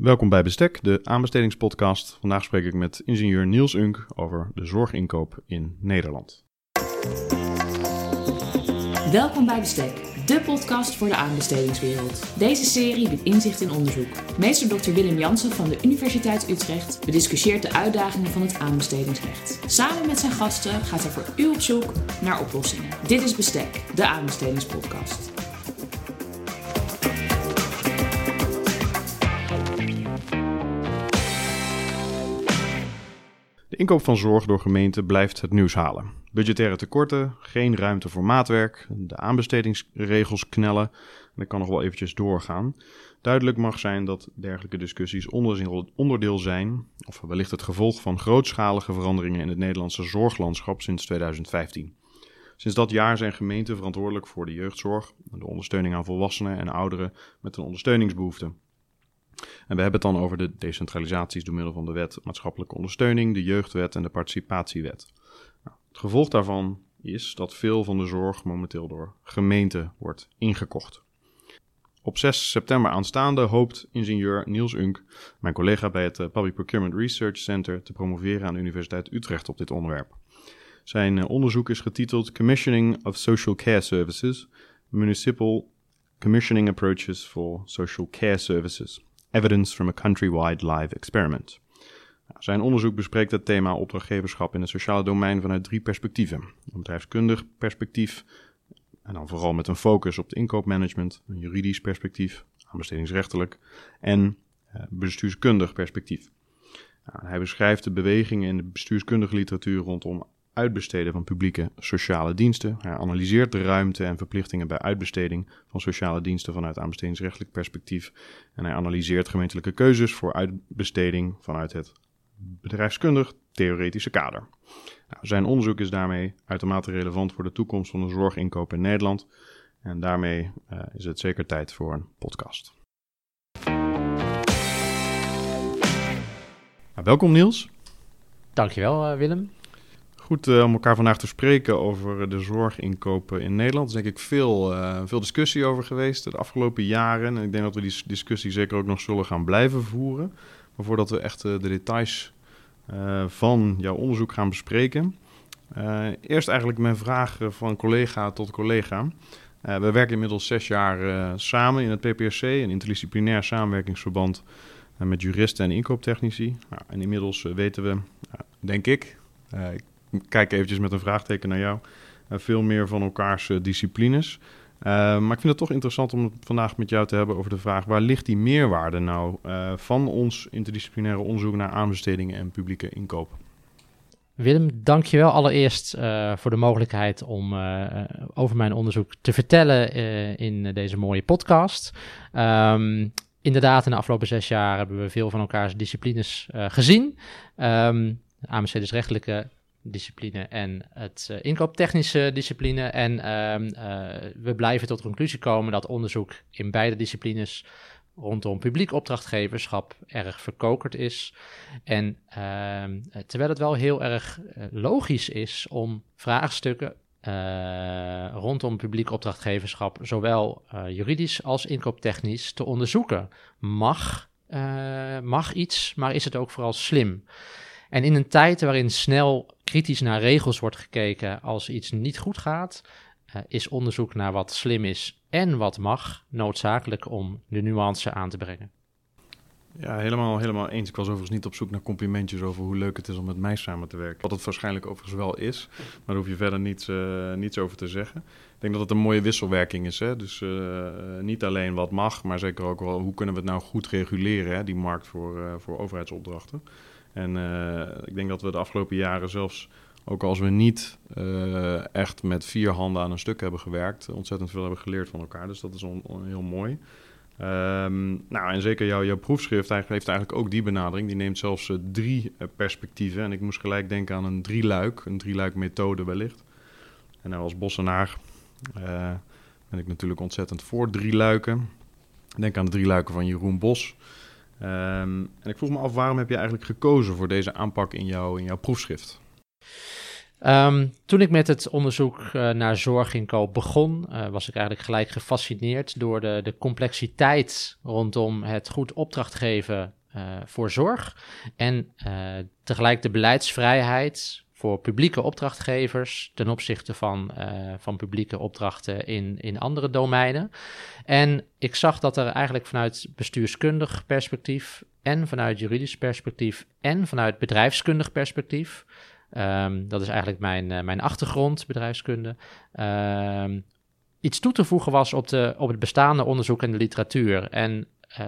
Welkom bij Bestek, de aanbestedingspodcast. Vandaag spreek ik met ingenieur Niels Unk over de zorginkoop in Nederland. Welkom bij Bestek, de podcast voor de aanbestedingswereld. Deze serie biedt inzicht in onderzoek. Meester Dr. Willem Jansen van de Universiteit Utrecht bediscussieert de uitdagingen van het aanbestedingsrecht. Samen met zijn gasten gaat hij voor u op zoek naar oplossingen. Dit is Bestek, de aanbestedingspodcast. Inkoop van zorg door gemeenten blijft het nieuws halen. Budgettaire tekorten, geen ruimte voor maatwerk, de aanbestedingsregels knellen. En dat kan nog wel eventjes doorgaan. Duidelijk mag zijn dat dergelijke discussies onderdeel zijn, of wellicht het gevolg van grootschalige veranderingen in het Nederlandse zorglandschap sinds 2015. Sinds dat jaar zijn gemeenten verantwoordelijk voor de jeugdzorg, de ondersteuning aan volwassenen en ouderen met een ondersteuningsbehoefte. En we hebben het dan over de decentralisaties door middel van de wet maatschappelijke ondersteuning, de jeugdwet en de participatiewet. Nou, het gevolg daarvan is dat veel van de zorg momenteel door gemeenten wordt ingekocht. Op 6 september aanstaande hoopt ingenieur Niels Unk, mijn collega bij het eh, Public Procurement Research Center, te promoveren aan de Universiteit Utrecht op dit onderwerp. Zijn eh, onderzoek is getiteld Commissioning of Social Care Services, Municipal Commissioning Approaches for Social Care Services. Evidence from a Countrywide Live Experiment. Zijn onderzoek bespreekt het thema opdrachtgeverschap in het sociale domein vanuit drie perspectieven. Een bedrijfskundig perspectief, en dan vooral met een focus op de inkoopmanagement, een juridisch perspectief, aanbestedingsrechtelijk, en uh, bestuurskundig perspectief. Nou, hij beschrijft de bewegingen in de bestuurskundige literatuur rondom uitbesteden van publieke sociale diensten. Hij analyseert de ruimte en verplichtingen bij uitbesteding van sociale diensten vanuit aanbestedingsrechtelijk perspectief. En hij analyseert gemeentelijke keuzes voor uitbesteding vanuit het bedrijfskundig theoretische kader. Nou, zijn onderzoek is daarmee uitermate relevant voor de toekomst van de zorginkoop in Nederland. En daarmee uh, is het zeker tijd voor een podcast. Nou, welkom Niels. Dankjewel uh, Willem. Goed uh, om elkaar vandaag te spreken over de zorginkopen in Nederland. Er is denk ik veel, uh, veel discussie over geweest de afgelopen jaren. En ik denk dat we die discussie zeker ook nog zullen gaan blijven voeren. Maar voordat we echt de details van jouw onderzoek gaan bespreken. eerst eigenlijk mijn vraag van collega tot collega. we werken inmiddels zes jaar samen in het PPRC, een interdisciplinair samenwerkingsverband met juristen en inkooptechnici. Nou, en inmiddels weten we, denk ik, ik kijk eventjes met een vraagteken naar jou, veel meer van elkaars disciplines. Uh, maar ik vind het toch interessant om het vandaag met jou te hebben over de vraag: waar ligt die meerwaarde nou uh, van ons interdisciplinaire onderzoek naar aanbestedingen en publieke inkoop? Willem, dankjewel allereerst uh, voor de mogelijkheid om over mijn onderzoek te vertellen in deze mooie podcast. Um, inderdaad, in de afgelopen zes jaar hebben we veel van elkaars disciplines gezien. Um, rechtelijke discipline en het uh, inkooptechnische discipline. En uh, uh, we blijven tot de conclusie komen dat onderzoek in beide disciplines rondom publiek opdrachtgeverschap erg verkokerd is. En ehm, terwijl het wel heel erg eh, logisch is om vraagstukken rondom publiek opdrachtgeverschap, zowel juridisch als inkooptechnisch, te onderzoeken. Mag, mag iets, maar is het ook vooral slim? En in een tijd waarin snel kritisch naar regels wordt gekeken als iets niet goed gaat, uh, is onderzoek naar wat slim is en wat mag noodzakelijk om de nuance aan te brengen. Ja, helemaal, helemaal eens. Ik was overigens niet op zoek naar complimentjes over hoe leuk het is om met mij samen te werken. Wat het waarschijnlijk overigens wel is, maar daar hoef je verder niets, uh, niets over te zeggen. Ik denk dat het een mooie wisselwerking is. Hè? Dus uh, niet alleen wat mag, maar zeker ook wel hoe kunnen we het nou goed reguleren, hè? die markt voor, voor overheidsopdrachten. En uh, ik denk dat we de afgelopen jaren zelfs, ook als we niet uh, echt met vier handen aan een stuk hebben gewerkt, ontzettend veel hebben geleerd van elkaar. Dus dat is on, heel mooi. Um, nou, en zeker jouw, proefschrift heeft eigenlijk ook die benadering. Die neemt zelfs uh, drie perspectieven. En ik moest gelijk denken aan een drieluik, een drieluik methode wellicht. En als bossenaar ben ik natuurlijk ontzettend voor drieluiken. Denk aan de drieluiken van Jeroen Bos. Um, en ik vroeg me af, waarom heb je eigenlijk gekozen voor deze aanpak in, jou, in jouw proefschrift? Ehm, toen ik met het onderzoek uh, naar zorginkoop begon, uh, was ik eigenlijk gelijk gefascineerd door de, de complexiteit rondom het goed opdracht geven uh, voor zorg en tegelijk de beleidsvrijheid voor publieke opdrachtgevers ten opzichte van, van publieke opdrachten in, in andere domeinen. En ik zag dat er eigenlijk vanuit bestuurskundig perspectief en vanuit juridisch perspectief en vanuit bedrijfskundig perspectief Um, dat is eigenlijk mijn, uh, mijn achtergrond, bedrijfskunde. Um, iets toe te voegen was op, de, op het bestaande onderzoek en de literatuur. En uh,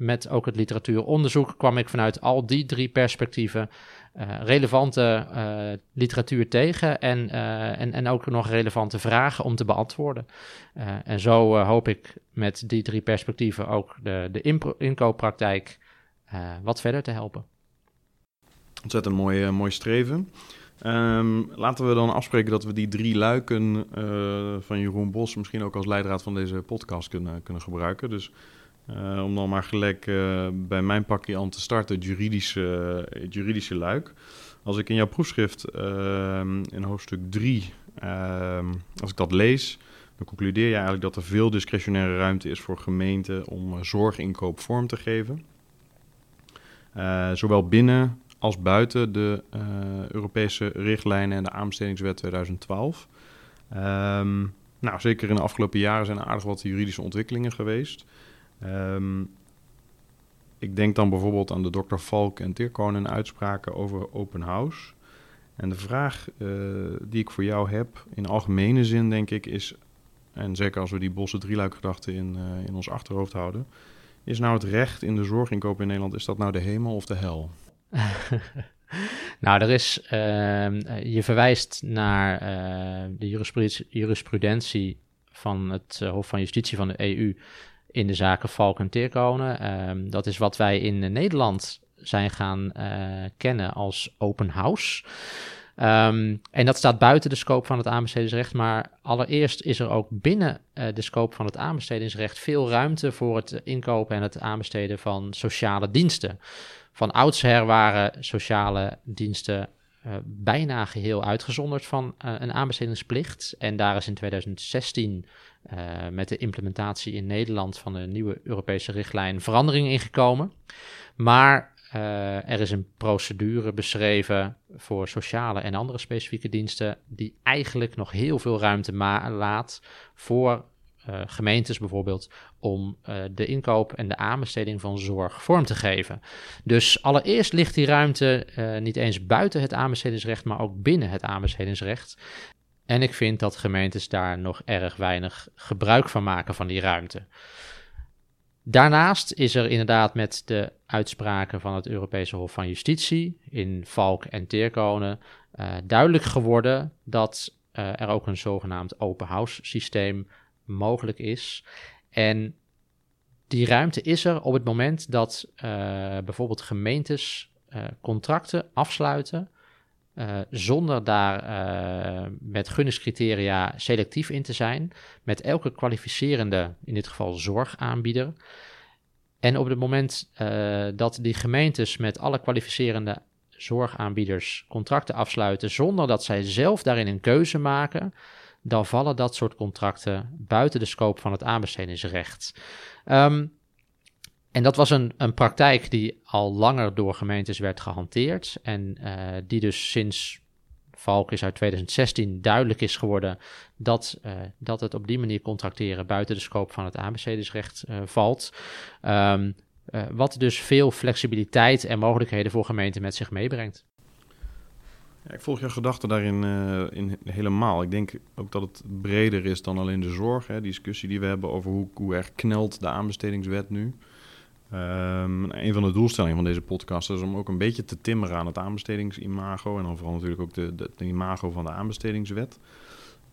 met ook het literatuuronderzoek kwam ik vanuit al die drie perspectieven uh, relevante literatuur tegen en, en, en ook nog relevante vragen om te beantwoorden. en zo hoop ik met die drie perspectieven ook de, de inkooppraktijk wat verder te helpen. Ontzettend mooi, mooi streven. Um, laten we dan afspreken dat we die drie luiken van Jeroen Bos misschien ook als leidraad van deze podcast kunnen, kunnen gebruiken. Dus uh, om dan maar gelijk bij mijn pakje aan te starten, het juridische, juridische luik. Als ik in jouw proefschrift ehm, in hoofdstuk 3, ehm, als ik dat lees, dan concludeer je eigenlijk dat er veel discretionaire ruimte is voor gemeenten om zorginkoop vorm te geven. zowel binnen als buiten de uh, Europese richtlijnen en de aanbestedingswet 2012. Um, ehm, nou, zeker in de afgelopen jaren zijn er aardig wat juridische ontwikkelingen geweest. Um, ik denk dan bijvoorbeeld aan de Dr. Valk en Tirkonen uitspraken over open house. En de vraag uh, die ik voor jou heb, in algemene zin denk ik, is, en zeker als we die bosse drieluikgedachte in, uh, in ons achterhoofd houden, is nou het recht in de zorginkoop in Nederland, is dat nou de hemel of de hel? nou, er is, uh, je verwijst naar de jurisprudentie van het Hof van Justitie van de EU in de zaken Valk en Teerkonen. Ehm, dat is wat wij in Nederland zijn gaan eh, kennen als open house. Um, en dat staat buiten de scope van het aanbestedingsrecht, maar allereerst is er ook binnen uh, de scope van het aanbestedingsrecht veel ruimte voor het inkopen en het aanbesteden van sociale diensten. Van oudsher waren sociale diensten uh, bijna geheel uitgezonderd van uh, een aanbestedingsplicht. En daar is in 2016 uh, met de implementatie in Nederland van de nieuwe Europese richtlijn verandering ingekomen. Maar er is een procedure beschreven voor sociale en andere specifieke diensten die eigenlijk nog heel veel ruimte laat voor uh, gemeentes bijvoorbeeld om uh, de inkoop en de aanbesteding van zorg vorm te geven. Dus allereerst ligt die ruimte uh, niet eens buiten het aanbestedingsrecht, maar ook binnen het aanbestedingsrecht. En ik vind dat gemeentes daar nog erg weinig gebruik van maken van die ruimte. Daarnaast is er inderdaad met de uitspraken van het Europese Hof van Justitie in Valk en Teerkonen duidelijk geworden dat er ook een zogenaamd open house systeem mogelijk is. En die ruimte is er op het moment dat uh, bijvoorbeeld gemeentes uh, contracten afsluiten. Uh, zonder daar met gunningscriteria selectief in te zijn. Met elke kwalificerende, in dit geval zorgaanbieder. En op het moment dat die gemeentes met alle kwalificerende zorgaanbieders contracten afsluiten. zonder dat zij zelf daarin een keuze maken dan vallen dat soort contracten buiten de scope van het aanbestedingsrecht. Um, en dat was een, een praktijk die al langer door gemeentes werd gehanteerd en uh, die dus sinds Valk is uit 2016 duidelijk is geworden dat, uh, dat het op die manier contracteren buiten de scope van het aanbestedingsrecht uh, valt. Um, wat dus veel flexibiliteit en mogelijkheden voor gemeenten met zich meebrengt. Ik volg jouw gedachten daarin uh, in helemaal. Ik denk ook dat het breder is dan alleen de zorg. Hè, die discussie die we hebben over hoe, erg knelt de aanbestedingswet nu. Um, een van de doelstellingen van deze podcast is om ook een beetje te timmeren aan het aanbestedingsimago. En dan vooral natuurlijk ook de, de, imago van de aanbestedingswet.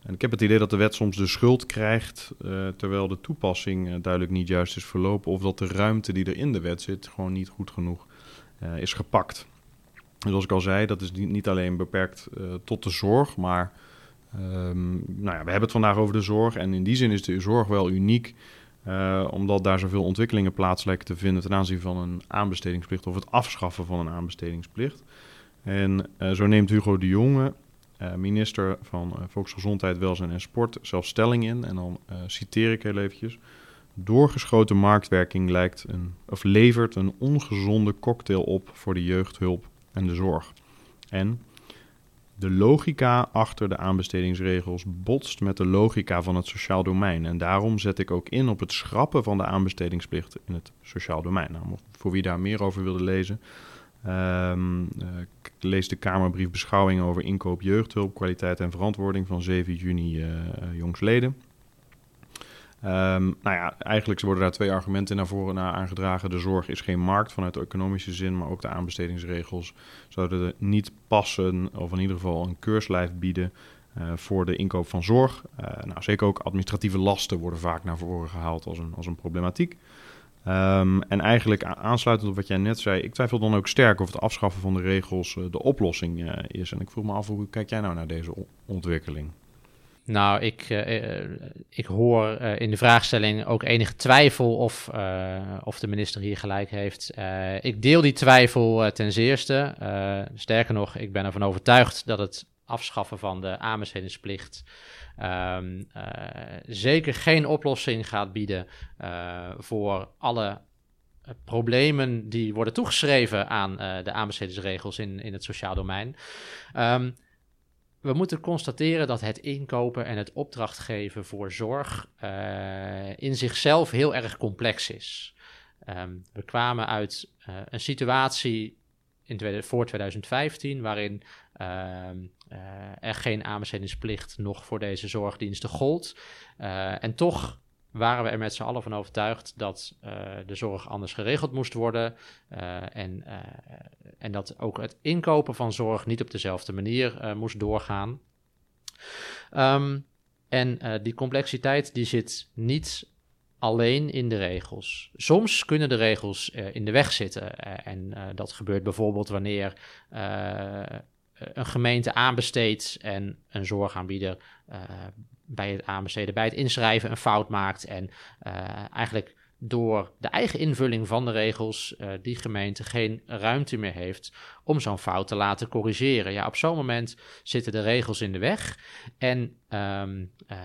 En ik heb het idee dat de wet soms de schuld krijgt, uh, terwijl de toepassing uh, duidelijk niet juist is verlopen. Of dat de ruimte die er in de wet zit gewoon niet goed genoeg is gepakt. Zoals ik al zei, dat is niet alleen beperkt uh, tot de zorg, maar um, nou ja, we hebben het vandaag over de zorg. En in die zin is de zorg wel uniek, uh, omdat daar zoveel ontwikkelingen plaats lijken te vinden ten aanzien van een aanbestedingsplicht of het afschaffen van een aanbestedingsplicht. En uh, zo neemt Hugo de Jonge minister van Volksgezondheid, Welzijn en Sport zelf stelling in. En dan citeer ik heel eventjes. Doorgeschoten marktwerking lijkt een, of levert een ongezonde cocktail op voor de jeugdhulp en de zorg. En de logica achter de aanbestedingsregels botst met de logica van het sociaal domein. En daarom zet ik ook in op het schrappen van de aanbestedingsplicht in het sociaal domein. Nou, voor wie daar meer over wilde lezen, um, lees de Kamerbrief Beschouwing over inkoop jeugdhulp, kwaliteit en verantwoording van 7 juni uh, jongsleden. Um, nou ja, eigenlijk worden daar twee argumenten naar voren naar aangedragen. De zorg is geen markt vanuit de economische zin, maar ook de aanbestedingsregels zouden niet passen, of in ieder geval een keurslijf bieden uh, voor de inkoop van zorg. Uh, nou, zeker ook administratieve lasten worden vaak naar voren gehaald als een, als een problematiek. Um, en eigenlijk aansluitend op wat jij net zei, ik twijfel dan ook sterk of het afschaffen van de regels uh, de oplossing is. En ik vroeg me af, hoe kijk jij nou naar deze ontwikkeling? Nou, ik, uh, ik hoor uh, in de vraagstelling ook enige twijfel of, of de minister hier gelijk heeft. ik deel die twijfel ten zeerste. sterker nog, ik ben ervan overtuigd dat het afschaffen van de aanbestedingsplicht um, zeker geen oplossing gaat bieden voor alle problemen die worden toegeschreven aan de aanbestedingsregels in, in het sociaal domein. Um, we moeten constateren dat het inkopen en het opdrachtgeven voor zorg uh, in zichzelf heel erg complex is. Um, we kwamen uit uh, een situatie in voor 2015 waarin uh, er geen aanbestedingsplicht nog voor deze zorgdiensten gold. en toch waren we er met z'n allen van overtuigd dat uh, de zorg anders geregeld moest worden. Uh, en, uh, en dat ook het inkopen van zorg niet op dezelfde manier moest doorgaan. Um, en die complexiteit die zit niet alleen in de regels. Soms kunnen de regels in de weg zitten. en dat gebeurt bijvoorbeeld wanneer een gemeente aanbesteedt en een zorgaanbieder bij het aanbesteden, bij het inschrijven een fout maakt. En uh, eigenlijk door de eigen invulling van de regels uh, die gemeente geen ruimte meer heeft om zo'n fout te laten corrigeren. Ja, op zo'n moment zitten de regels in de weg. En, um, uh,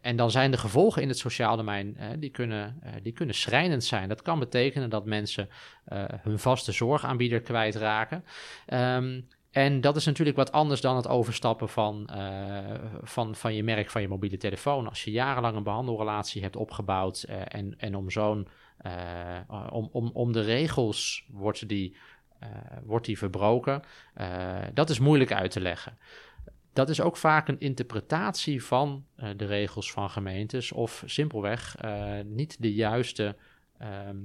en dan zijn de gevolgen in het sociaal domein, die, kunnen, die kunnen schrijnend zijn. Dat kan betekenen dat mensen hun vaste zorgaanbieder kwijtraken. Um, en dat is natuurlijk wat anders dan het overstappen van, uh, van, van je merk, van je mobiele telefoon. Als je jarenlang een behandelrelatie hebt opgebouwd uh, en, en om zo'n, uh, om, om, om de regels wordt die, wordt die verbroken, dat is moeilijk uit te leggen. Dat is ook vaak een interpretatie van de regels van gemeentes of simpelweg niet de juiste ehm,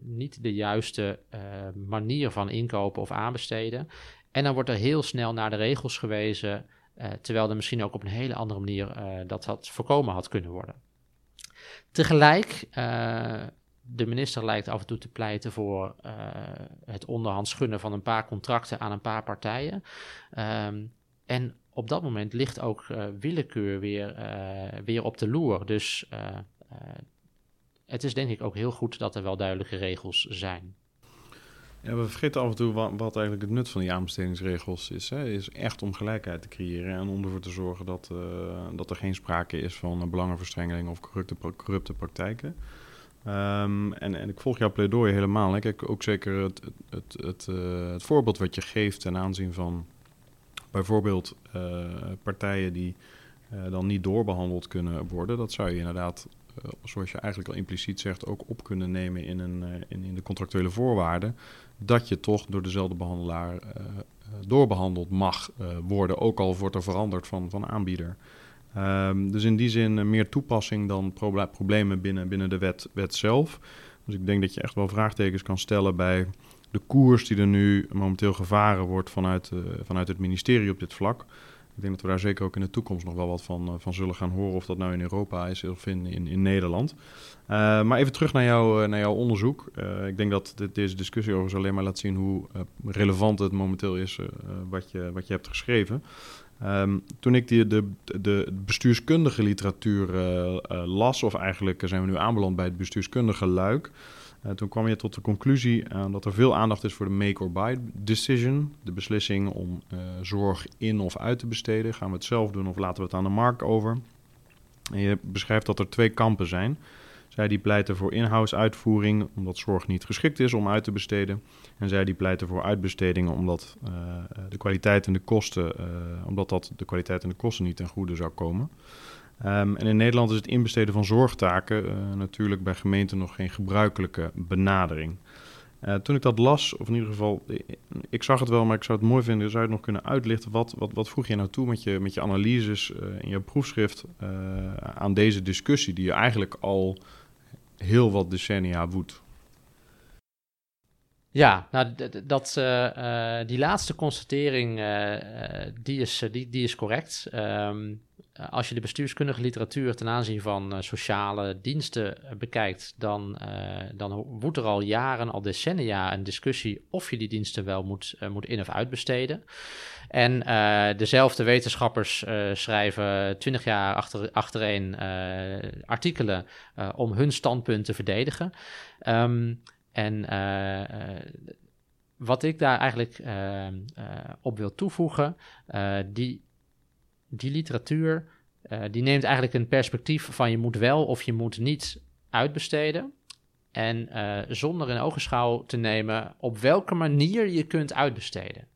niet de juiste manier van inkopen of aanbesteden. En dan wordt er heel snel naar de regels gewezen, uh, terwijl er misschien ook op een hele andere manier uh, dat had voorkomen had kunnen worden. Tegelijk, uh, de minister lijkt af en toe te pleiten voor het onderhands gunnen van een paar contracten aan een paar partijen. Um, en op dat moment ligt ook willekeur weer, weer op de loer. Dus het is denk ik ook heel goed dat er wel duidelijke regels zijn. We vergeten af en toe wat, eigenlijk het nut van die aanbestedingsregels is. Hè. Is echt om gelijkheid te creëren en om ervoor te zorgen dat, uh, dat er geen sprake is van uh, belangenverstrengeling of corrupte, corrupte praktijken. Um, en, en ik volg jouw pleidooi helemaal. Hè. Kijk, ook zeker het, het, het, het, voorbeeld wat je geeft ten aanzien van bijvoorbeeld partijen die dan niet doorbehandeld kunnen worden. Dat zou je inderdaad zoals je eigenlijk al impliciet zegt, ook op kunnen nemen in, een, in, in de contractuele voorwaarden dat je toch door dezelfde behandelaar uh, doorbehandeld mag worden, ook al wordt er veranderd van, van aanbieder. Um, dus in die zin meer toepassing dan proble problemen binnen, binnen de wet, wet zelf. Dus ik denk dat je echt wel vraagtekens kan stellen bij de koers die er nu momenteel gevaren wordt vanuit, vanuit het ministerie op dit vlak. Ik denk dat we daar zeker ook in de toekomst nog wel wat van, van zullen gaan horen, of dat nou in Europa is of in, in, in Nederland. Uh, maar even terug naar, jou, naar jouw onderzoek. Ik denk dat dit, deze discussie overigens alleen maar laat zien hoe relevant het momenteel is wat, je, wat je hebt geschreven. Um, toen ik die, de, de bestuurskundige literatuur las, of eigenlijk zijn we nu aanbeland bij het bestuurskundige luik, toen kwam je tot de conclusie dat er veel aandacht is voor de make or buy decision. De beslissing om zorg in of uit te besteden. Gaan we het zelf doen of laten we het aan de markt over? En je beschrijft dat er twee kampen zijn. Zij die pleiten voor in-house uitvoering omdat zorg niet geschikt is om uit te besteden. En zij die pleiten voor uitbestedingen omdat de kwaliteit en de kosten, omdat dat de kwaliteit en de kosten niet ten goede zou komen. Um, en in Nederland is het inbesteden van zorgtaken uh, natuurlijk bij gemeenten nog geen gebruikelijke benadering. toen ik dat las, of in ieder geval, ik zag het wel, maar ik zou het mooi vinden, zou je het nog kunnen uitlichten. Wat, wat, wat voeg je nou toe met je, met je analyses in je proefschrift aan deze discussie, die je eigenlijk al heel wat decennia woedt. Ja, nou, dat, die laatste constatering, die, is, die, die is correct. Um, als je de bestuurskundige literatuur ten aanzien van sociale diensten bekijkt, dan, dan woedt er al jaren, al decennia, een discussie of je die diensten wel moet, moet in- of uitbesteden. En dezelfde wetenschappers schrijven twintig jaar achter, achtereen artikelen om hun standpunt te verdedigen. Um, en wat ik daar eigenlijk op wil toevoegen, die, die literatuur, die neemt eigenlijk een perspectief van je moet wel of je moet niet uitbesteden. En zonder in ogenschouw te nemen op welke manier je kunt uitbesteden.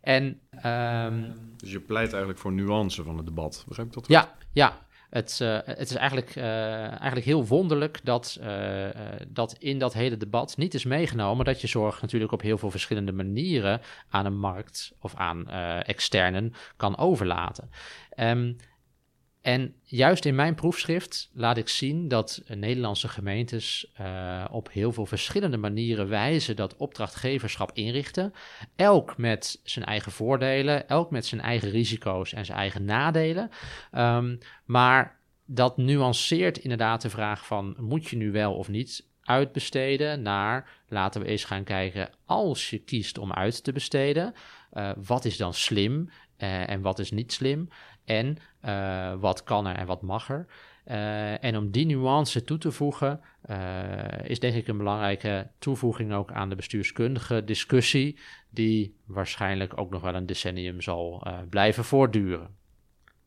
En, um, dus je pleit eigenlijk voor nuance van het debat, begrijp ik dat? Ja, ja. Het, uh, het is eigenlijk, uh, eigenlijk heel wonderlijk dat, uh, dat in dat hele debat niet is meegenomen dat je zorg natuurlijk op heel veel verschillende manieren aan een markt of aan externen kan overlaten. Um, en juist in mijn proefschrift laat ik zien dat Nederlandse gemeentes uh, op heel veel verschillende manieren wijzen dat opdrachtgeverschap inrichten. Elk met zijn eigen voordelen, elk met zijn eigen risico's en zijn eigen nadelen. Um, maar dat nuanceert inderdaad de vraag van moet je nu wel of niet uitbesteden naar laten we eens gaan kijken als je kiest om uit te besteden. Uh, wat is dan slim uh, en wat is niet slim? En uh, wat kan er en wat mag er? Uh, en om die nuance toe te voegen, uh, is denk ik een belangrijke toevoeging ook aan de bestuurskundige discussie, die waarschijnlijk ook nog wel een decennium zal blijven voortduren.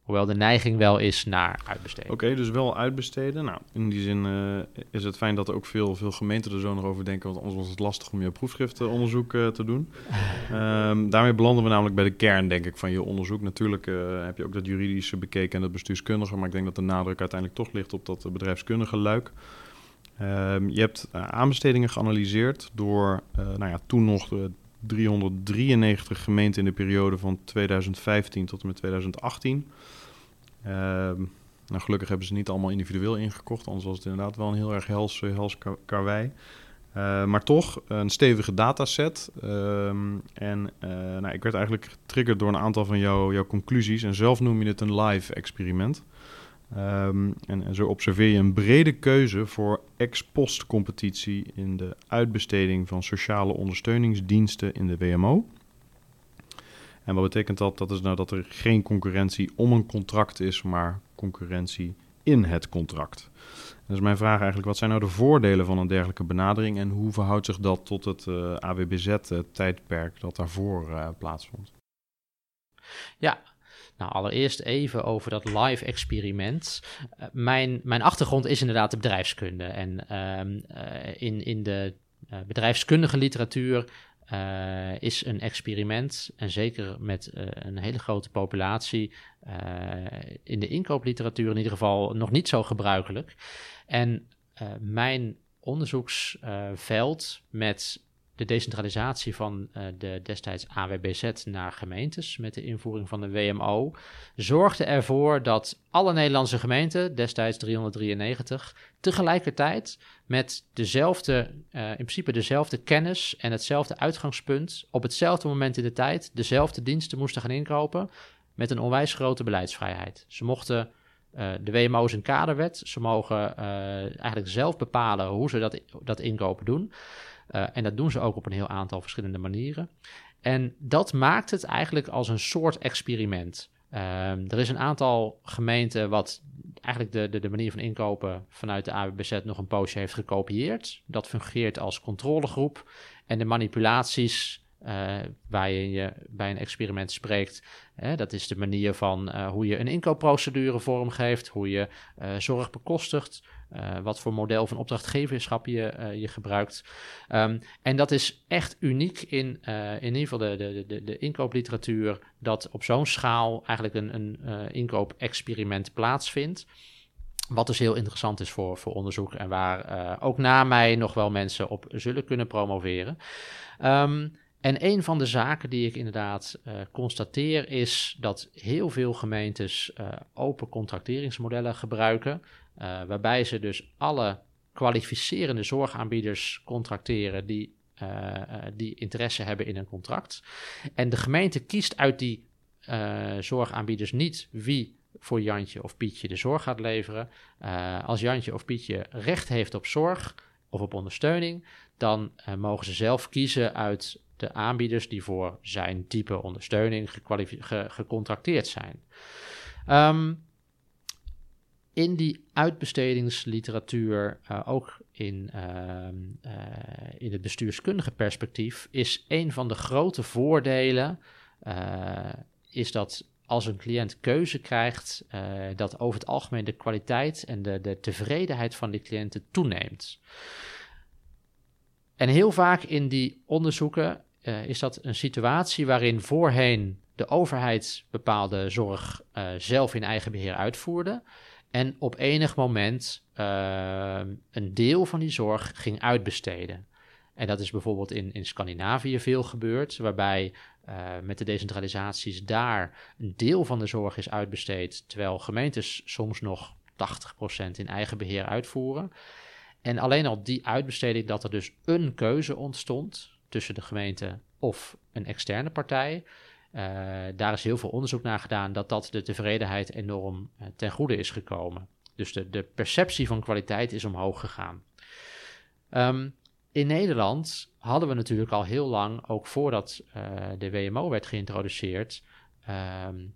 Hoewel de neiging wel is naar uitbesteden. Oké, dus wel uitbesteden. Nou, in die zin uh, is het fijn dat er ook veel, veel gemeenten er zo nog over denken. Want anders was het lastig om je proefschriftenonderzoek uh, te doen. um, daarmee belanden we namelijk bij de kern, denk ik, van je onderzoek. Natuurlijk uh, heb je ook dat juridische bekeken en dat bestuurskundige. Maar ik denk dat de nadruk uiteindelijk toch ligt op dat bedrijfskundige luik. Um, je hebt aanbestedingen geanalyseerd door, nou ja, toen nog de 393 gemeenten in de periode van 2015 tot en met 2018. Uh, nou, gelukkig hebben ze niet allemaal individueel ingekocht, anders was het inderdaad wel een heel erg hels, hels karwei. Uh, maar toch een stevige dataset. Uh, en uh, nou, ik werd eigenlijk getriggerd door een aantal van jou, jouw conclusies. En zelf noem je het een live experiment. Um, en, zo observeer je een brede keuze voor ex-post competitie in de uitbesteding van sociale ondersteuningsdiensten in de WMO. En wat betekent dat? Dat is nou dat er geen concurrentie om een contract is, maar concurrentie in het contract. Dus mijn vraag eigenlijk, wat zijn nou de voordelen van een dergelijke benadering en hoe verhoudt zich dat tot het uh, AWBZ-tijdperk dat daarvoor uh, plaatsvond? Ja, nou, allereerst even over dat live experiment. Uh, mijn, mijn achtergrond is inderdaad de bedrijfskunde. En uh, uh, in, in de bedrijfskundige literatuur is een experiment, en zeker met een hele grote populatie, in de inkoopliteratuur in ieder geval nog niet zo gebruikelijk. En mijn onderzoeksveld met de decentralisatie van uh, de destijds AWBZ naar gemeentes met de invoering van de WMO zorgde ervoor dat alle Nederlandse gemeenten, destijds 393, tegelijkertijd met dezelfde, uh, in principe dezelfde kennis en hetzelfde uitgangspunt op hetzelfde moment in de tijd dezelfde diensten moesten gaan inkopen met een onwijs grote beleidsvrijheid. Ze mochten uh, de WMO is een kaderwet. Ze mogen eigenlijk zelf bepalen hoe ze dat, dat inkopen doen. Uh, en dat doen ze ook op een heel aantal verschillende manieren. En dat maakt het eigenlijk als een soort experiment. Ehm, er is een aantal gemeenten wat eigenlijk de, de, de manier van inkopen vanuit de AWBZ nog een poosje heeft gekopieerd. Dat fungeert als controlegroep. En de manipulaties uh, waar je, bij een experiment spreekt. Hè, dat is de manier van uh, hoe je een inkoopprocedure vormgeeft, hoe je zorg bekostigt, wat voor model van opdrachtgeverschap je, je gebruikt. Um, en dat is echt uniek in, in ieder geval de, de, de, de inkoopliteratuur, dat op zo'n schaal eigenlijk een, een inkoopexperiment plaatsvindt. Wat dus heel interessant is voor, voor onderzoek en waar ook na mij nog wel mensen op zullen kunnen promoveren. Um, en een van de zaken die ik inderdaad constateer is dat heel veel gemeentes open contracteringsmodellen gebruiken, waarbij ze dus alle kwalificerende zorgaanbieders contracteren die, die interesse hebben in een contract. En de gemeente kiest uit die zorgaanbieders niet wie voor Jantje of Pietje de zorg gaat leveren. als Jantje of Pietje recht heeft op zorg of op ondersteuning, dan mogen ze zelf kiezen uit de aanbieders die voor zijn type ondersteuning ge gecontracteerd zijn. Um, in die uitbestedingsliteratuur, uh, ook in, uh, uh, in het bestuurskundige perspectief, is een van de grote voordelen eh, is dat als een cliënt keuze krijgt, dat over het algemeen de kwaliteit en de, de tevredenheid van die cliënten toeneemt. En heel vaak in die onderzoeken is dat een situatie waarin voorheen de overheid bepaalde zorg zelf in eigen beheer uitvoerde. En op enig moment uh, een deel van die zorg ging uitbesteden. En dat is bijvoorbeeld in, in Scandinavië veel gebeurd, waarbij met de decentralisaties daar een deel van de zorg is uitbesteed, terwijl gemeentes soms nog 80% in eigen beheer uitvoeren. En alleen al die uitbesteding, dat er dus een keuze ontstond tussen de gemeente of een externe partij. Uh, daar is heel veel onderzoek naar gedaan dat dat de tevredenheid enorm uh, ten goede is gekomen. Dus de, de perceptie van kwaliteit is omhoog gegaan. Um, in Nederland hadden we natuurlijk al heel lang, ook voordat uh, de WMO werd geïntroduceerd, um,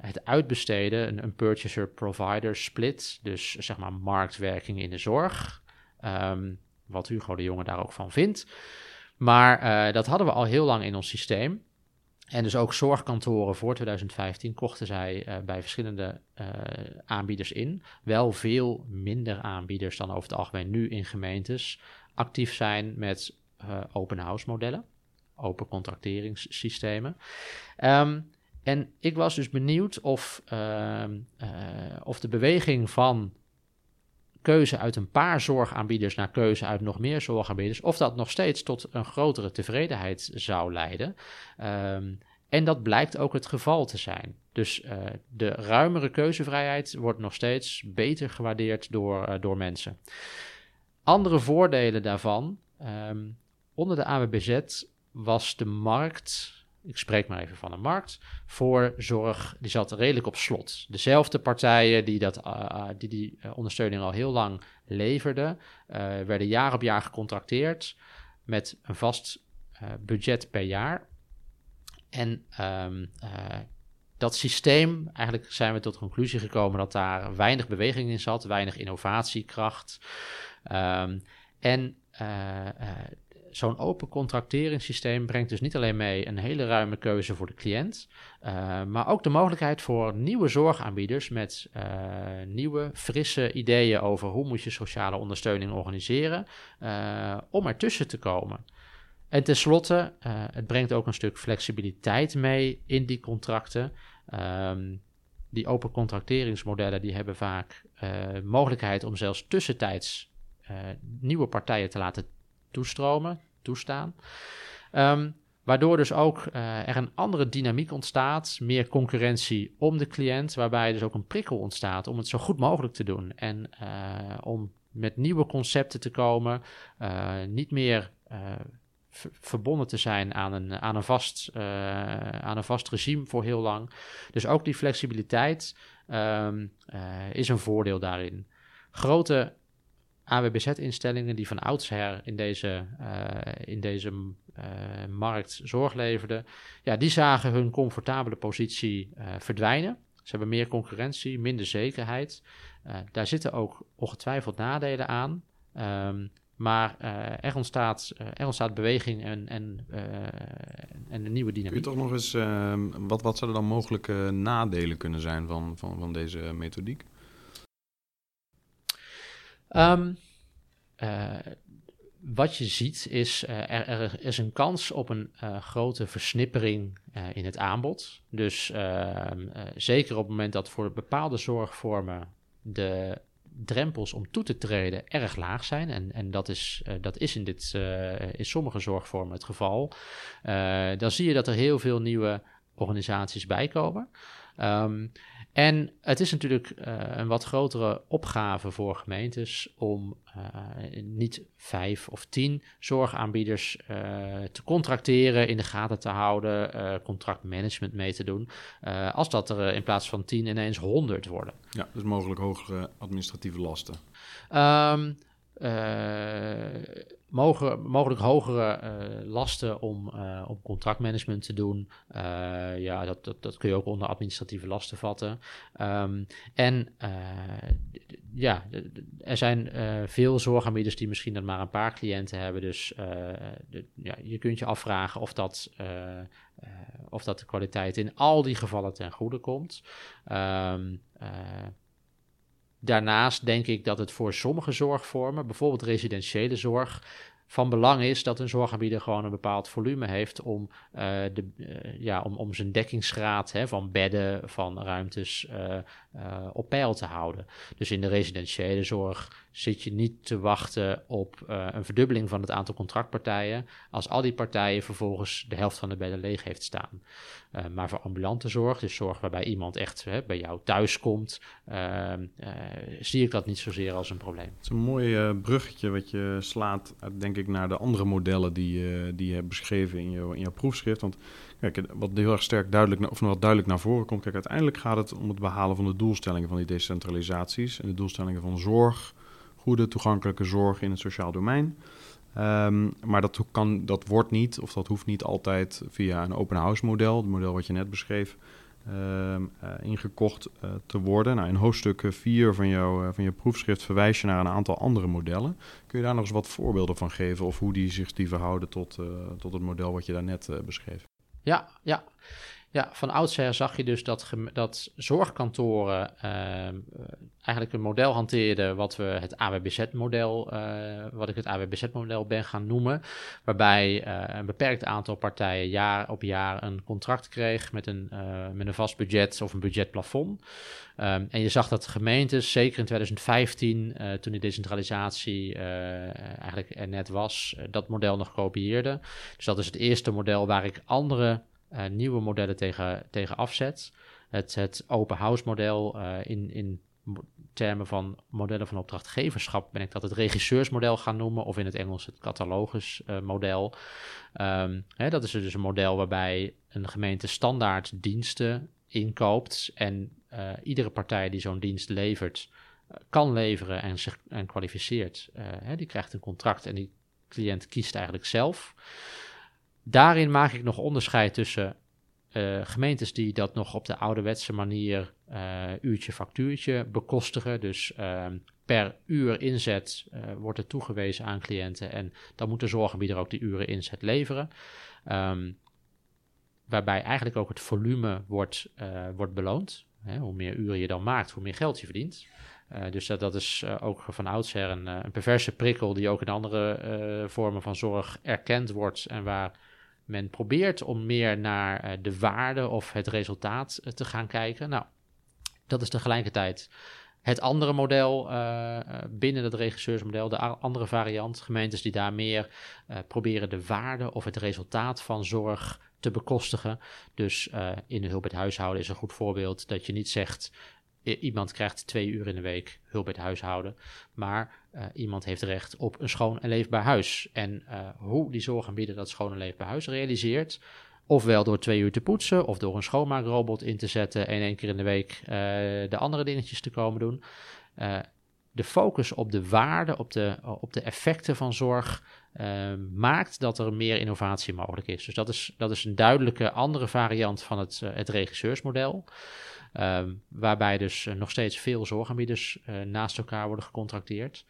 het uitbesteden, een, purchaser-provider split, dus zeg maar marktwerking in de zorg. Um, wat Hugo de Jonge daar ook van vindt. Maar dat hadden we al heel lang in ons systeem. En dus ook zorgkantoren voor 2015 kochten zij uh, bij verschillende uh, aanbieders in. Wel veel minder aanbieders dan over het algemeen nu in gemeentes actief zijn met open house modellen, open contracteringssystemen. Um, en ik was dus benieuwd of, ehm, of de beweging van keuze uit een paar zorgaanbieders naar keuze uit nog meer zorgaanbieders, of dat nog steeds tot een grotere tevredenheid zou leiden. Um, en dat blijkt ook het geval te zijn. Dus uh, de ruimere keuzevrijheid wordt nog steeds beter gewaardeerd door, uh, door mensen. Andere voordelen daarvan. Um, onder de AWBZ was de markt ik spreek maar even van een markt, voor zorg, die zat redelijk op slot. Dezelfde partijen die dat, uh, die, die uh, ondersteuning al heel lang leverden, werden jaar op jaar gecontracteerd met een vast budget per jaar. En um, dat systeem, eigenlijk zijn we tot de conclusie gekomen dat daar weinig beweging in zat, weinig innovatiekracht. Um, en zo'n open contracteringssysteem brengt dus niet alleen mee een hele ruime keuze voor de cliënt, uh, maar ook de mogelijkheid voor nieuwe zorgaanbieders met uh, nieuwe, frisse ideeën over hoe moet je sociale ondersteuning organiseren, uh, om ertussen te komen. En tenslotte, het brengt ook een stuk flexibiliteit mee in die contracten. Um, die open contracteringsmodellen die hebben vaak mogelijkheid om zelfs tussentijds nieuwe partijen te laten toestromen, toestaan. Um, waardoor dus ook uh, er een andere dynamiek ontstaat, meer concurrentie om de cliënt, waarbij dus ook een prikkel ontstaat om het zo goed mogelijk te doen en uh, om met nieuwe concepten te komen, uh, niet meer verbonden te zijn aan een, aan, een vast, aan een vast regime voor heel lang. Dus ook die flexibiliteit um, is een voordeel daarin. Grote AWBZ-instellingen die van oudsher in deze, uh, in deze uh, markt zorg leverden, ja, die zagen hun comfortabele positie verdwijnen. Ze hebben meer concurrentie, minder zekerheid. daar zitten ook ongetwijfeld nadelen aan. Um, maar er, ontstaat, er ontstaat beweging en, en, en een nieuwe dynamiek. Kun je toch nog eens, ehm, wat, wat zouden dan mogelijke nadelen kunnen zijn van, van, van deze methodiek? Um, wat je ziet is, er, er, is een kans op een grote versnippering in het aanbod. Dus ehm, zeker op het moment dat voor bepaalde zorgvormen de drempels om toe te treden erg laag zijn. En, en dat, is, dat is in, dit, in sommige zorgvormen het geval. Dan zie je dat er heel veel nieuwe organisaties bijkomen. Um, en het is natuurlijk uh, een wat grotere opgave voor gemeentes om uh, niet vijf of tien zorgaanbieders uh, te contracteren, in de gaten te houden, contractmanagement mee te doen, als dat er in plaats van tien ineens honderd worden. Ja, dus mogelijk hogere administratieve lasten. Um, mogelijk hogere uh, lasten om, uh, om contractmanagement te doen. Uh, ja, dat, dat, dat kun je ook onder administratieve lasten vatten. Um, en ja, er zijn veel zorgaanbieders die misschien dan maar een paar cliënten hebben. Dus ja, je kunt je afvragen of dat, of dat de kwaliteit in al die gevallen ten goede komt. Um, Daarnaast denk ik dat het voor sommige zorgvormen, bijvoorbeeld residentiële zorg, van belang is dat een zorgaanbieder gewoon een bepaald volume heeft om, uh, de, uh, ja, om, om zijn dekkingsgraad hè, van bedden, van ruimtes uh, op peil te houden. Dus in de residentiële zorg zit je niet te wachten op een verdubbeling van het aantal contractpartijen, als al die partijen vervolgens de helft van de bedden leeg heeft staan. maar voor ambulante zorg, dus zorg waarbij iemand echt bij jou thuis komt, ehm, zie ik dat niet zozeer als een probleem. Het is een mooi bruggetje wat je slaat, denk ik naar de andere modellen die, uh, die je hebt beschreven in, je, in jouw proefschrift. Want kijk, wat heel erg sterk duidelijk, of wat duidelijk naar voren komt, kijk, uiteindelijk gaat het om het behalen van de doelstellingen van die decentralisaties en de doelstellingen van zorg, goede toegankelijke zorg in het sociaal domein. Um, maar dat, kan, dat wordt niet, of dat hoeft niet altijd via een open house model, het model wat je net beschreef, uh, ingekocht uh, te worden. Nou, in hoofdstuk 4 van, jou, van je proefschrift verwijs je naar een aantal andere modellen. Kun je daar nog eens wat voorbeelden van geven of hoe die zich die verhouden tot, tot het model wat je daarnet beschreef? Ja, ja. Ja, van oudsher zag je dus dat, dat zorgkantoren uh, eigenlijk een model hanteerden wat we het AWBZ-model, uh, wat ik het AWBZ-model ben gaan noemen, waarbij uh, een beperkt aantal partijen jaar op jaar een contract kreeg met een, met een vast budget of een budgetplafond. Um, en je zag dat gemeentes, zeker in 2015, toen die decentralisatie eigenlijk er net was, dat model nog kopieerden. Dus dat is het eerste model waar ik andere nieuwe modellen tegen, tegen afzet. Het, het open house model uh, in, in termen van modellen van opdrachtgeverschap ben ik dat het regisseursmodel gaan noemen, of in het Engels het catalogusmodel. Uh, um, dat is dus een model waarbij een gemeente standaard diensten inkoopt en iedere partij die zo'n dienst levert, kan leveren en zich en kwalificeert. Hè, die krijgt een contract en die cliënt kiest eigenlijk zelf. Daarin maak ik nog onderscheid tussen uh, gemeentes die dat nog op de ouderwetse manier uh, uurtje factuurtje bekostigen. Dus uh, per uur inzet uh, wordt er toegewezen aan cliënten en dan moet de zorgaanbieder ook die uren inzet leveren. Um, waarbij eigenlijk ook het volume wordt, wordt beloond. Hè, hoe meer uren je dan maakt, hoe meer geld je verdient. dus dat, dat is ook van oudsher een, een, perverse prikkel die ook in andere vormen van zorg erkend wordt en waar men probeert om meer naar uh, de waarde of het resultaat uh, te gaan kijken. Nou, dat is tegelijkertijd het andere model uh, binnen het regisseursmodel, de andere variant. Gemeentes die daar meer proberen de waarde of het resultaat van zorg te bekostigen. Dus in de hulp het huishouden is een goed voorbeeld dat je niet zegt iemand krijgt twee uur in de week hulp bij het huishouden. Maar uh, iemand heeft recht op een schoon en leefbaar huis. En uh, hoe die zorgaanbieder dat schoon en leefbaar huis realiseert. Ofwel door twee uur te poetsen, of door een schoonmaakrobot in te zetten en één keer in de week uh, de andere dingetjes te komen doen. de focus op de waarde, op de, op de effecten van zorg, maakt dat er meer innovatie mogelijk is. Dus dat is, dat is een duidelijke andere variant van het, het regisseursmodel. Ehm, waarbij dus nog steeds veel zorgaanbieders naast elkaar worden gecontracteerd.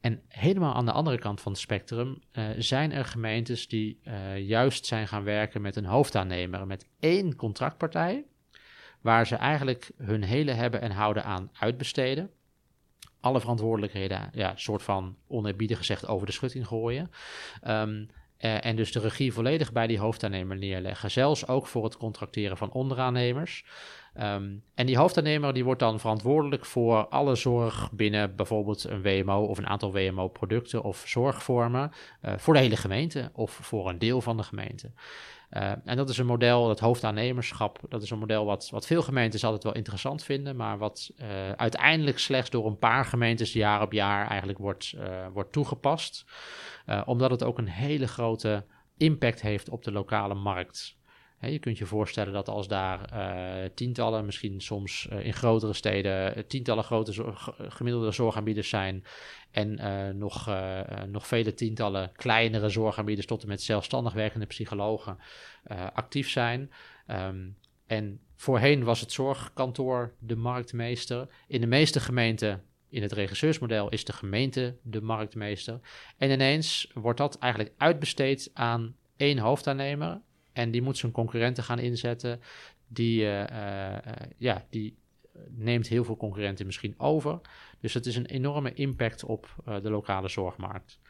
En helemaal aan de andere kant van het spectrum uh, zijn er gemeentes die juist zijn gaan werken met een hoofdaannemer, met één contractpartij, waar ze eigenlijk hun hele hebben en houden aan uitbesteden. Alle verantwoordelijkheden, ja, soort van oneerbiedig gezegd, over de schutting gooien. Uh, en dus de regie volledig bij die hoofdaannemer neerleggen. Zelfs ook voor het contracteren van onderaannemers. Um, en die hoofdaannemer die wordt dan verantwoordelijk voor alle zorg binnen bijvoorbeeld een WMO of een aantal WMO-producten of zorgvormen uh, voor de hele gemeente of voor een deel van de gemeente. Uh, en dat is een model, dat hoofdaannemerschap, dat is een model wat, wat veel gemeentes altijd wel interessant vinden, maar wat uh, uiteindelijk slechts door een paar gemeentes jaar op jaar eigenlijk wordt, wordt toegepast. omdat het ook een hele grote impact heeft op de lokale markt je kunt je voorstellen dat als daar uh, tientallen, misschien soms uh, in grotere steden, uh, tientallen grote gemiddelde zorgaanbieders zijn en nog, nog vele tientallen kleinere zorgaanbieders tot en met zelfstandig werkende psychologen actief zijn. Um, en voorheen was het zorgkantoor de marktmeester. In de meeste gemeenten in het regisseursmodel is de gemeente de marktmeester. En ineens wordt dat eigenlijk uitbesteed aan één hoofdaannemer en die moet zijn concurrenten gaan inzetten. Die, uh, uh, ja, die neemt heel veel concurrenten misschien over. Dus het is een enorme impact op de lokale zorgmarkt.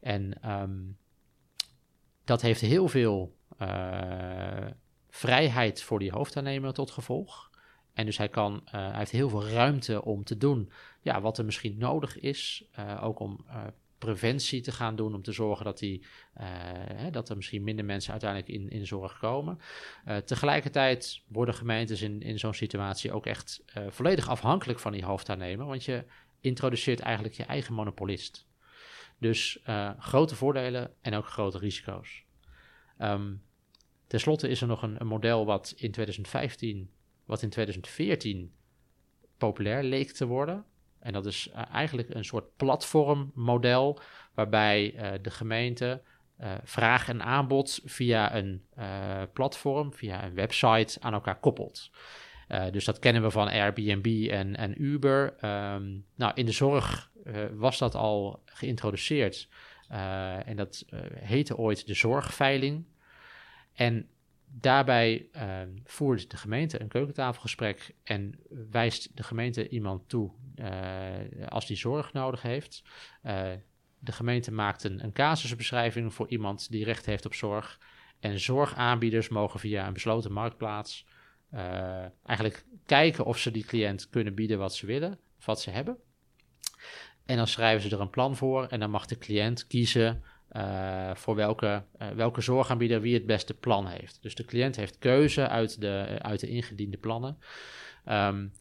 En um, dat heeft heel veel vrijheid voor die hoofdaannemer tot gevolg. En dus hij, kan, hij heeft heel veel ruimte om te doen ja, wat er misschien nodig is. Ook om preventie te gaan doen om te zorgen dat, die, hè, dat er misschien minder mensen uiteindelijk in, in zorg komen. Uh, tegelijkertijd worden gemeentes in, in zo'n situatie ook echt uh, volledig afhankelijk van die hoofdaannemer, want je introduceert eigenlijk je eigen monopolist. Dus grote voordelen en ook grote risico's. Um, Ten slotte is er nog een, een model wat in 2015, wat in 2014 populair leek te worden. En dat is uh, eigenlijk een soort platformmodel waarbij uh, de gemeente uh, vraag en aanbod via een platform, via een website aan elkaar koppelt. dus dat kennen we van Airbnb en, en Uber. Um, nou, in de zorg was dat al geïntroduceerd. en dat heette ooit de zorgveiling. En Daarbij uh, voert de gemeente een keukentafelgesprek en wijst de gemeente iemand toe als die zorg nodig heeft. Uh, de gemeente maakt een, een casusbeschrijving voor iemand die recht heeft op zorg. En zorgaanbieders mogen via een besloten marktplaats eh, eigenlijk kijken of ze die cliënt kunnen bieden wat ze willen, of wat ze hebben. En dan schrijven ze er een plan voor en dan mag de cliënt kiezen voor welke, welke zorgaanbieder wie het beste plan heeft. Dus de cliënt heeft keuze uit de, uit de ingediende plannen. Um,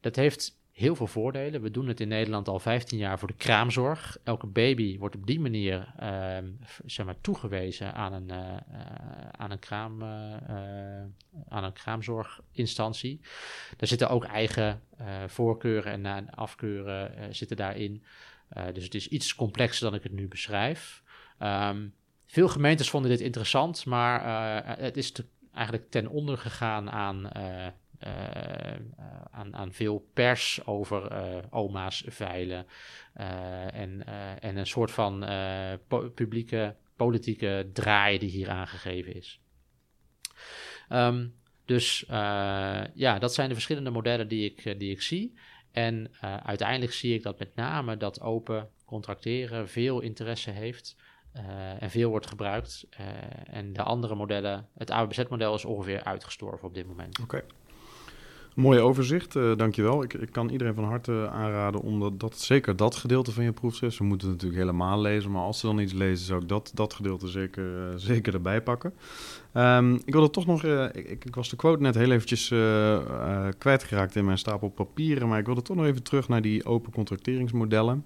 dat heeft heel veel voordelen. We doen het in Nederland al 15 jaar voor de kraamzorg. Elke baby wordt op die manier uh, zeg maar, toegewezen aan een, uh, aan, een kraam, aan een kraamzorginstantie. Daar zitten ook eigen voorkeuren en afkeuren zitten daarin. dus het is iets complexer dan ik het nu beschrijf. Um, veel gemeentes vonden dit interessant, maar het is eigenlijk ten onder gegaan aan, aan, aan, veel pers over oma's veilen en, en een soort van publieke politieke draai die hier aangegeven is. Um, dus ja, dat zijn de verschillende modellen die ik, die ik zie. En uiteindelijk zie ik dat met name dat open contracteren veel interesse heeft. En veel wordt gebruikt. En de andere modellen, het AWBZ-model is ongeveer uitgestorven op dit moment. Oké. Mooi overzicht, uh, dankjewel. Ik, ik kan iedereen van harte aanraden om dat, zeker dat gedeelte van je proefschrift, ze moeten het natuurlijk helemaal lezen, maar als ze dan iets lezen, zou ik dat, dat gedeelte zeker, uh, zeker erbij pakken. Um, ik wilde toch nog, uh, ik, ik, was de quote net heel eventjes kwijtgeraakt in mijn stapel papieren, maar ik wilde toch nog even terug naar die open contracteringsmodellen.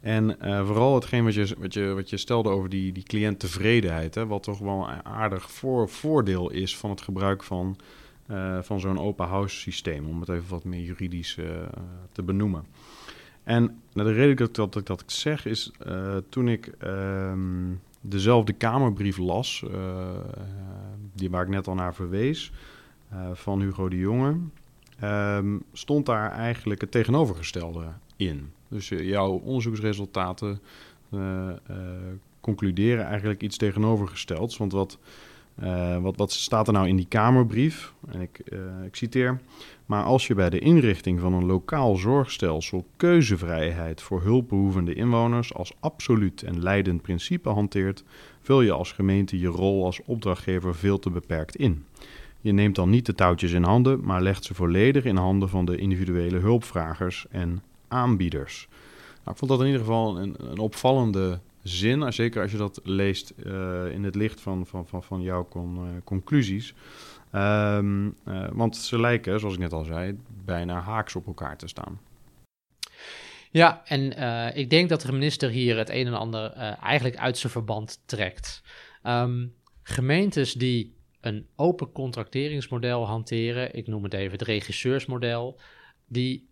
En vooral hetgeen wat je, wat, je, wat je stelde over die, die cliënttevredenheid, hè, wat toch wel een aardig voor, voordeel is van het gebruik van, uh, van zo'n open house systeem, om het even wat meer juridisch uh, te benoemen. En nou, de reden dat, dat, dat, dat ik zeg is, uh, toen ik ehm, dezelfde Kamerbrief las, die waar ik net al naar verwees, van Hugo de Jonge, um, stond daar eigenlijk het tegenovergestelde in. Dus jouw onderzoeksresultaten concluderen eigenlijk iets tegenovergestelds. Want wat, uh, wat, wat staat er nou in die Kamerbrief? En ik, uh, ik citeer. Maar als je bij de inrichting van een lokaal zorgstelsel keuzevrijheid voor hulpbehoevende inwoners als absoluut en leidend principe hanteert, vul je als gemeente je rol als opdrachtgever veel te beperkt in. Je neemt dan niet de touwtjes in handen, maar legt ze volledig in handen van de individuele hulpvragers en aanbieders. Nou, ik vond dat in ieder geval een, een opvallende zin, zeker als je dat leest uh, in het licht van, van, van, van jouw uh, conclusies. Um, uh, want ze lijken, zoals ik net al zei, bijna haaks op elkaar te staan. Ja, en ik denk dat de minister hier het een en ander eigenlijk uit zijn verband trekt. Um, gemeentes die een open contracteringsmodel hanteren, ik noem het even het regisseursmodel, die,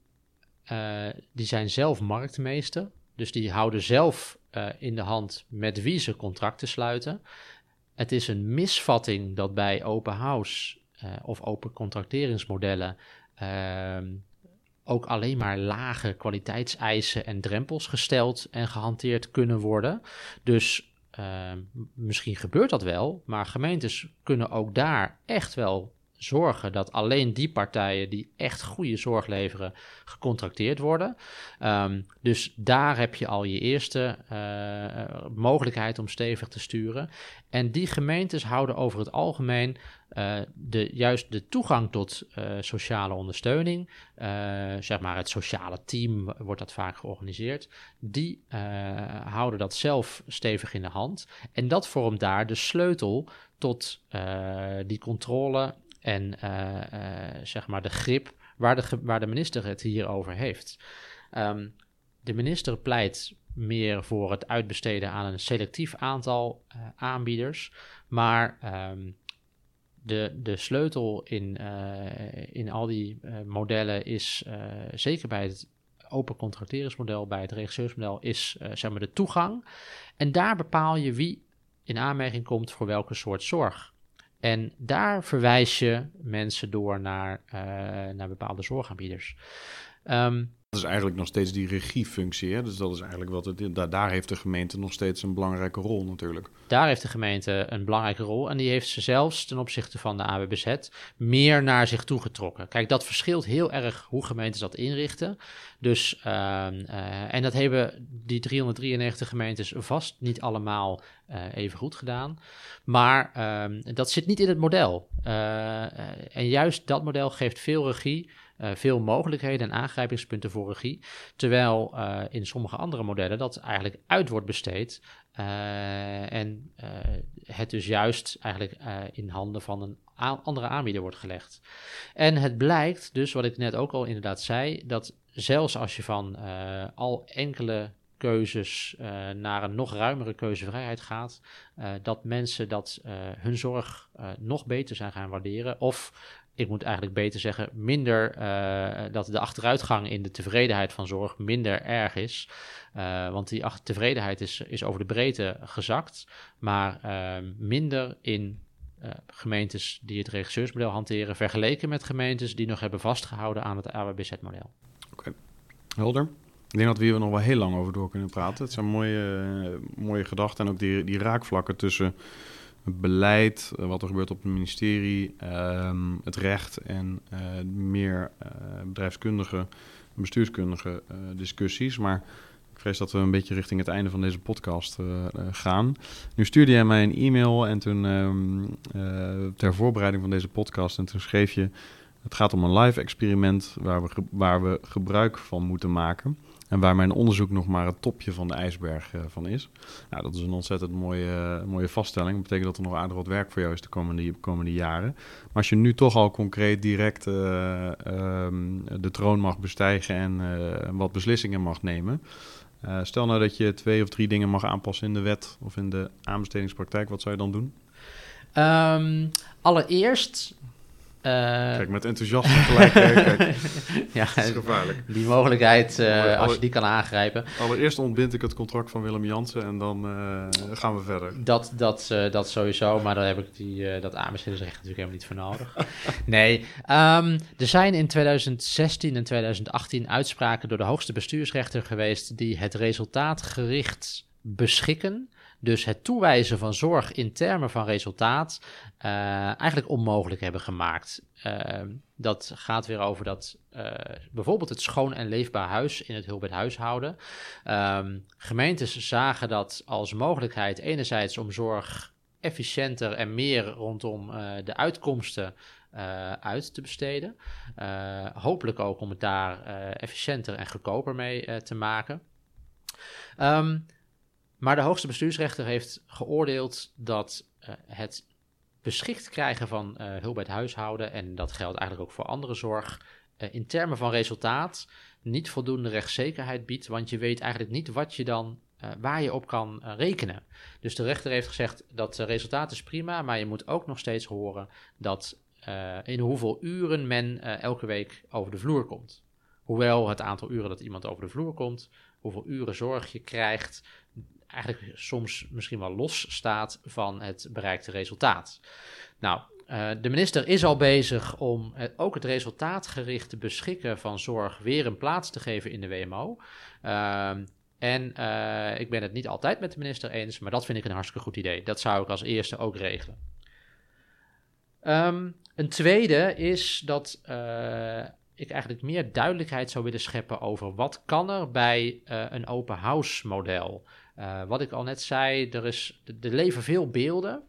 die zijn zelf marktmeester. Dus die houden zelf uh, in de hand met wie ze contracten sluiten. Het is een misvatting dat bij open house uh, of open contracteringsmodellen uh, ook alleen maar lage kwaliteitseisen en drempels gesteld en gehanteerd kunnen worden. Dus ehm, misschien gebeurt dat wel, maar gemeentes kunnen ook daar echt wel zorgen dat alleen die partijen die echt goede zorg leveren, gecontracteerd worden. Um, dus daar heb je al je eerste uh, mogelijkheid om stevig te sturen. En die gemeentes houden over het algemeen uh, de, juist de toegang tot uh, sociale ondersteuning, zeg maar het sociale team wordt dat vaak georganiseerd, die houden dat zelf stevig in de hand. En dat vormt daar de sleutel tot die controle en uh, uh, zeg maar de grip waar de, waar de minister het hier over heeft. Um, de minister pleit meer voor het uitbesteden aan een selectief aantal uh, aanbieders, maar um, de, de sleutel in, in al die modellen is zeker bij het open contracteringsmodel, bij het regisseursmodel, is zeg maar de toegang. En daar bepaal je wie in aanmerking komt voor welke soort zorg. En daar verwijs je mensen door naar, uh, naar bepaalde zorgaanbieders. Um, is eigenlijk nog steeds die regiefunctie. Hè? Dus dat is eigenlijk wat het. Daar, heeft de gemeente nog steeds een belangrijke rol natuurlijk. Daar heeft de gemeente een belangrijke rol. En die heeft ze zelfs ten opzichte van de AWBZ meer naar zich toegetrokken. Kijk, dat verschilt heel erg hoe gemeentes dat inrichten. Dus, uh, uh, en dat hebben die 393 gemeentes vast niet allemaal uh, even goed gedaan. Maar uh, dat zit niet in het model. Uh, en juist dat model geeft veel regie. Uh, veel mogelijkheden en aangrijpingspunten voor regie. Terwijl uh, in sommige andere modellen dat eigenlijk uit wordt besteed. Uh, en het dus juist eigenlijk in handen van een andere aanbieder wordt gelegd. En het blijkt dus, wat ik net ook al inderdaad zei, dat zelfs als je van al enkele keuzes naar een nog ruimere keuzevrijheid gaat, dat mensen dat hun zorg nog beter zijn gaan waarderen of ik moet eigenlijk beter zeggen, minder uh, dat de achteruitgang in de tevredenheid van zorg minder erg is. Uh, want die tevredenheid is, is over de breedte gezakt, maar uh, minder in gemeentes die het regisseursmodel hanteren, vergeleken met gemeentes die nog hebben vastgehouden aan het AWBZ-model. Oké, okay. helder. Ik denk dat we hier nog wel heel lang over door kunnen praten. Het zijn mooie, mooie gedachten en ook die, die raakvlakken tussen beleid, eh, wat er gebeurt op het ministerie, ehm, het recht en uh, meer uh, bedrijfskundige, bestuurskundige discussies. Maar ik vrees dat we een beetje richting het einde van deze podcast gaan. Nu stuurde jij mij een e-mail en toen um, ter voorbereiding van deze podcast en toen schreef je: het gaat om een live experiment waar we, waar we gebruik van moeten maken. En waar mijn onderzoek nog maar het topje van de ijsberg uh, van is. Nou, dat is een ontzettend mooie, uh, mooie vaststelling. Dat betekent dat er nog aardig wat werk voor jou is de komende, komende jaren. Maar als je nu toch al concreet direct uh, de troon mag bestijgen en wat beslissingen mag nemen. stel nou dat je twee of drie dingen mag aanpassen in de wet of in de aanbestedingspraktijk. Wat zou je dan doen? Um, allereerst kijk, met enthousiasme gelijk. kijk, ja, dat is gevaarlijk. Die mogelijkheid, uh, als je die kan aangrijpen. Allereerst ontbind ik het contract van Willem Jansen en dan uh, gaan we verder. Dat, dat, uh, dat sowieso, maar daar heb ik die, dat aanbestedingsrecht natuurlijk helemaal niet voor nodig. nee, um, er zijn in 2016 en 2018 uitspraken door de hoogste bestuursrechter geweest die het resultaatgericht beschikken dus het toewijzen van zorg in termen van resultaat uh, eigenlijk onmogelijk hebben gemaakt. Uh, dat gaat weer over dat uh, bijvoorbeeld het schoon en leefbaar huis in het hulp huishouden. Um, gemeentes zagen dat als mogelijkheid enerzijds om zorg efficiënter en meer rondom de uitkomsten uit te besteden. hopelijk ook om het daar efficiënter en goedkoper mee te maken. Um, maar de hoogste bestuursrechter heeft geoordeeld dat uh, het beschikt krijgen van uh, hulp bij het huishouden, en dat geldt eigenlijk ook voor andere zorg, uh, in termen van resultaat niet voldoende rechtszekerheid biedt, want je weet eigenlijk niet wat je dan, waar je op kan rekenen. Dus de rechter heeft gezegd dat resultaat is prima, maar je moet ook nog steeds horen dat in hoeveel uren men elke week over de vloer komt. Hoewel het aantal uren dat iemand over de vloer komt, hoeveel uren zorg je krijgt, eigenlijk soms misschien wel los staat van het bereikte resultaat. Nou, uh, de minister is al bezig om het, ook het resultaatgerichte beschikken van zorg weer een plaats te geven in de WMO. Uh, en uh, ik ben het niet altijd met de minister eens, maar dat vind ik een hartstikke goed idee. Dat zou ik als eerste ook regelen. Um, een tweede is dat ik eigenlijk meer duidelijkheid zou willen scheppen over wat kan er bij een open house model. Uh, wat ik al net zei, er, is, er leven veel beelden.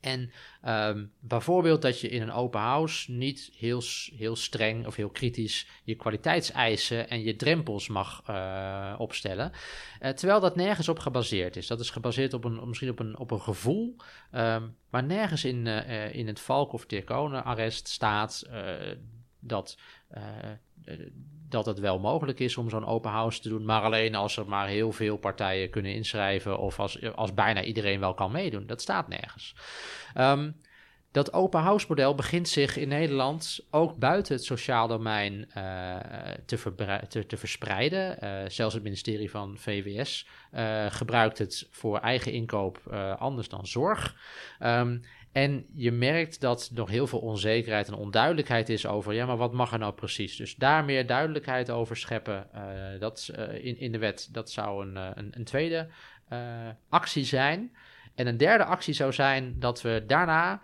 En um, bijvoorbeeld dat je in een open house niet heel, heel streng of heel kritisch je kwaliteitseisen en je drempels mag uh, opstellen. Uh, terwijl dat nergens op gebaseerd is. Dat is gebaseerd op een, misschien op een, op een gevoel, um, maar nergens in, in het Valk- of Tirkonen-arrest staat dat dat het wel mogelijk is om zo'n open house te doen, maar alleen als er maar heel veel partijen kunnen inschrijven of als, als bijna iedereen wel kan meedoen. Dat staat nergens. Um, dat open house model begint zich in Nederland ook buiten het sociaal domein uh, te, te, verspreiden. Uh, zelfs het ministerie van VWS uh, gebruikt het voor eigen inkoop anders dan zorg. Um, en je merkt dat er nog heel veel onzekerheid en onduidelijkheid is over, ja, maar wat mag er nou precies? Dus daar meer duidelijkheid over scheppen uh, dat, uh, in, in de wet, dat zou een, uh, een, een, tweede actie zijn. En een derde actie zou zijn dat we daarna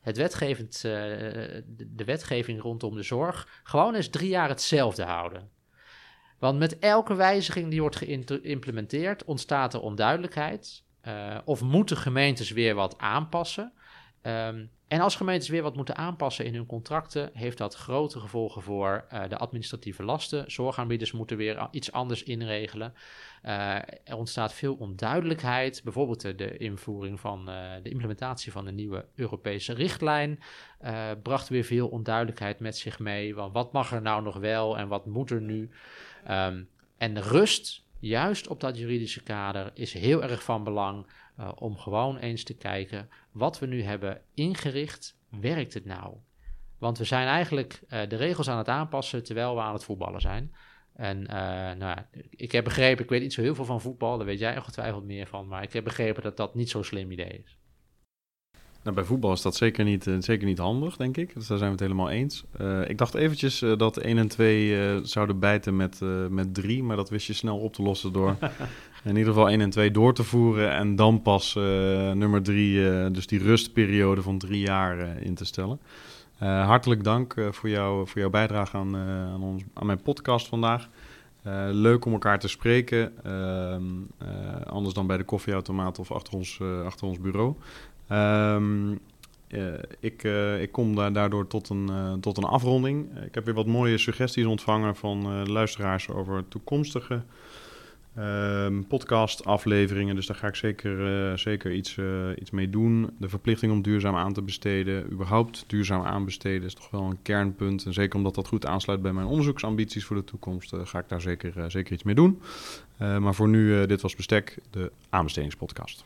het wetgevend, de wetgeving rondom de zorg gewoon eens drie jaar hetzelfde houden. Want met elke wijziging die wordt geïmplementeerd ontstaat er onduidelijkheid. Uh, of moeten gemeentes weer wat aanpassen? Um, en als gemeentes weer wat moeten aanpassen in hun contracten, heeft dat grote gevolgen voor uh, de administratieve lasten. Zorgaanbieders moeten weer iets anders inregelen. Uh, er ontstaat veel onduidelijkheid. Bijvoorbeeld de, invoering van de implementatie van de nieuwe Europese richtlijn bracht weer veel onduidelijkheid met zich mee. Want wat mag er nou nog wel en wat moet er nu? Um, en rust juist op dat juridische kader is heel erg van belang uh, om gewoon eens te kijken wat we nu hebben ingericht, werkt het nou? Want we zijn eigenlijk uh, de regels aan het aanpassen terwijl we aan het voetballen zijn. En uh, nou, ik heb begrepen, ik weet niet zo heel veel van voetbal, daar weet jij ongetwijfeld meer van, maar ik heb begrepen dat dat niet zo'n slim idee is. Nou, bij voetbal is dat zeker niet, uh, zeker niet handig, denk ik. Dus daar zijn we het helemaal eens. Uh, ik dacht eventjes uh, dat 1 en 2 zouden bijten met, met 3, maar dat wist je snel op te lossen door in ieder geval 1 en 2 door te voeren en dan pas nummer 3, dus die rustperiode van drie jaar in te stellen. hartelijk dank voor, jou, voor jouw bijdrage aan, aan, ons, aan mijn podcast vandaag. leuk om elkaar te spreken, ehm, anders dan bij de koffieautomaat of achter ons, achter ons bureau. Um, ik, uh, ik kom da daardoor tot een, uh, tot een afronding. ik heb weer wat mooie suggesties ontvangen van luisteraars over toekomstige ehm, podcast-afleveringen. Dus daar ga ik zeker, zeker iets, iets mee doen. De verplichting om duurzaam aan te besteden, überhaupt duurzaam aanbesteden, is toch wel een kernpunt. En zeker omdat dat goed aansluit bij mijn onderzoeksambities voor de toekomst, ga ik daar zeker, zeker iets mee doen. maar voor nu, dit was Bestek, de aanbestedingspodcast.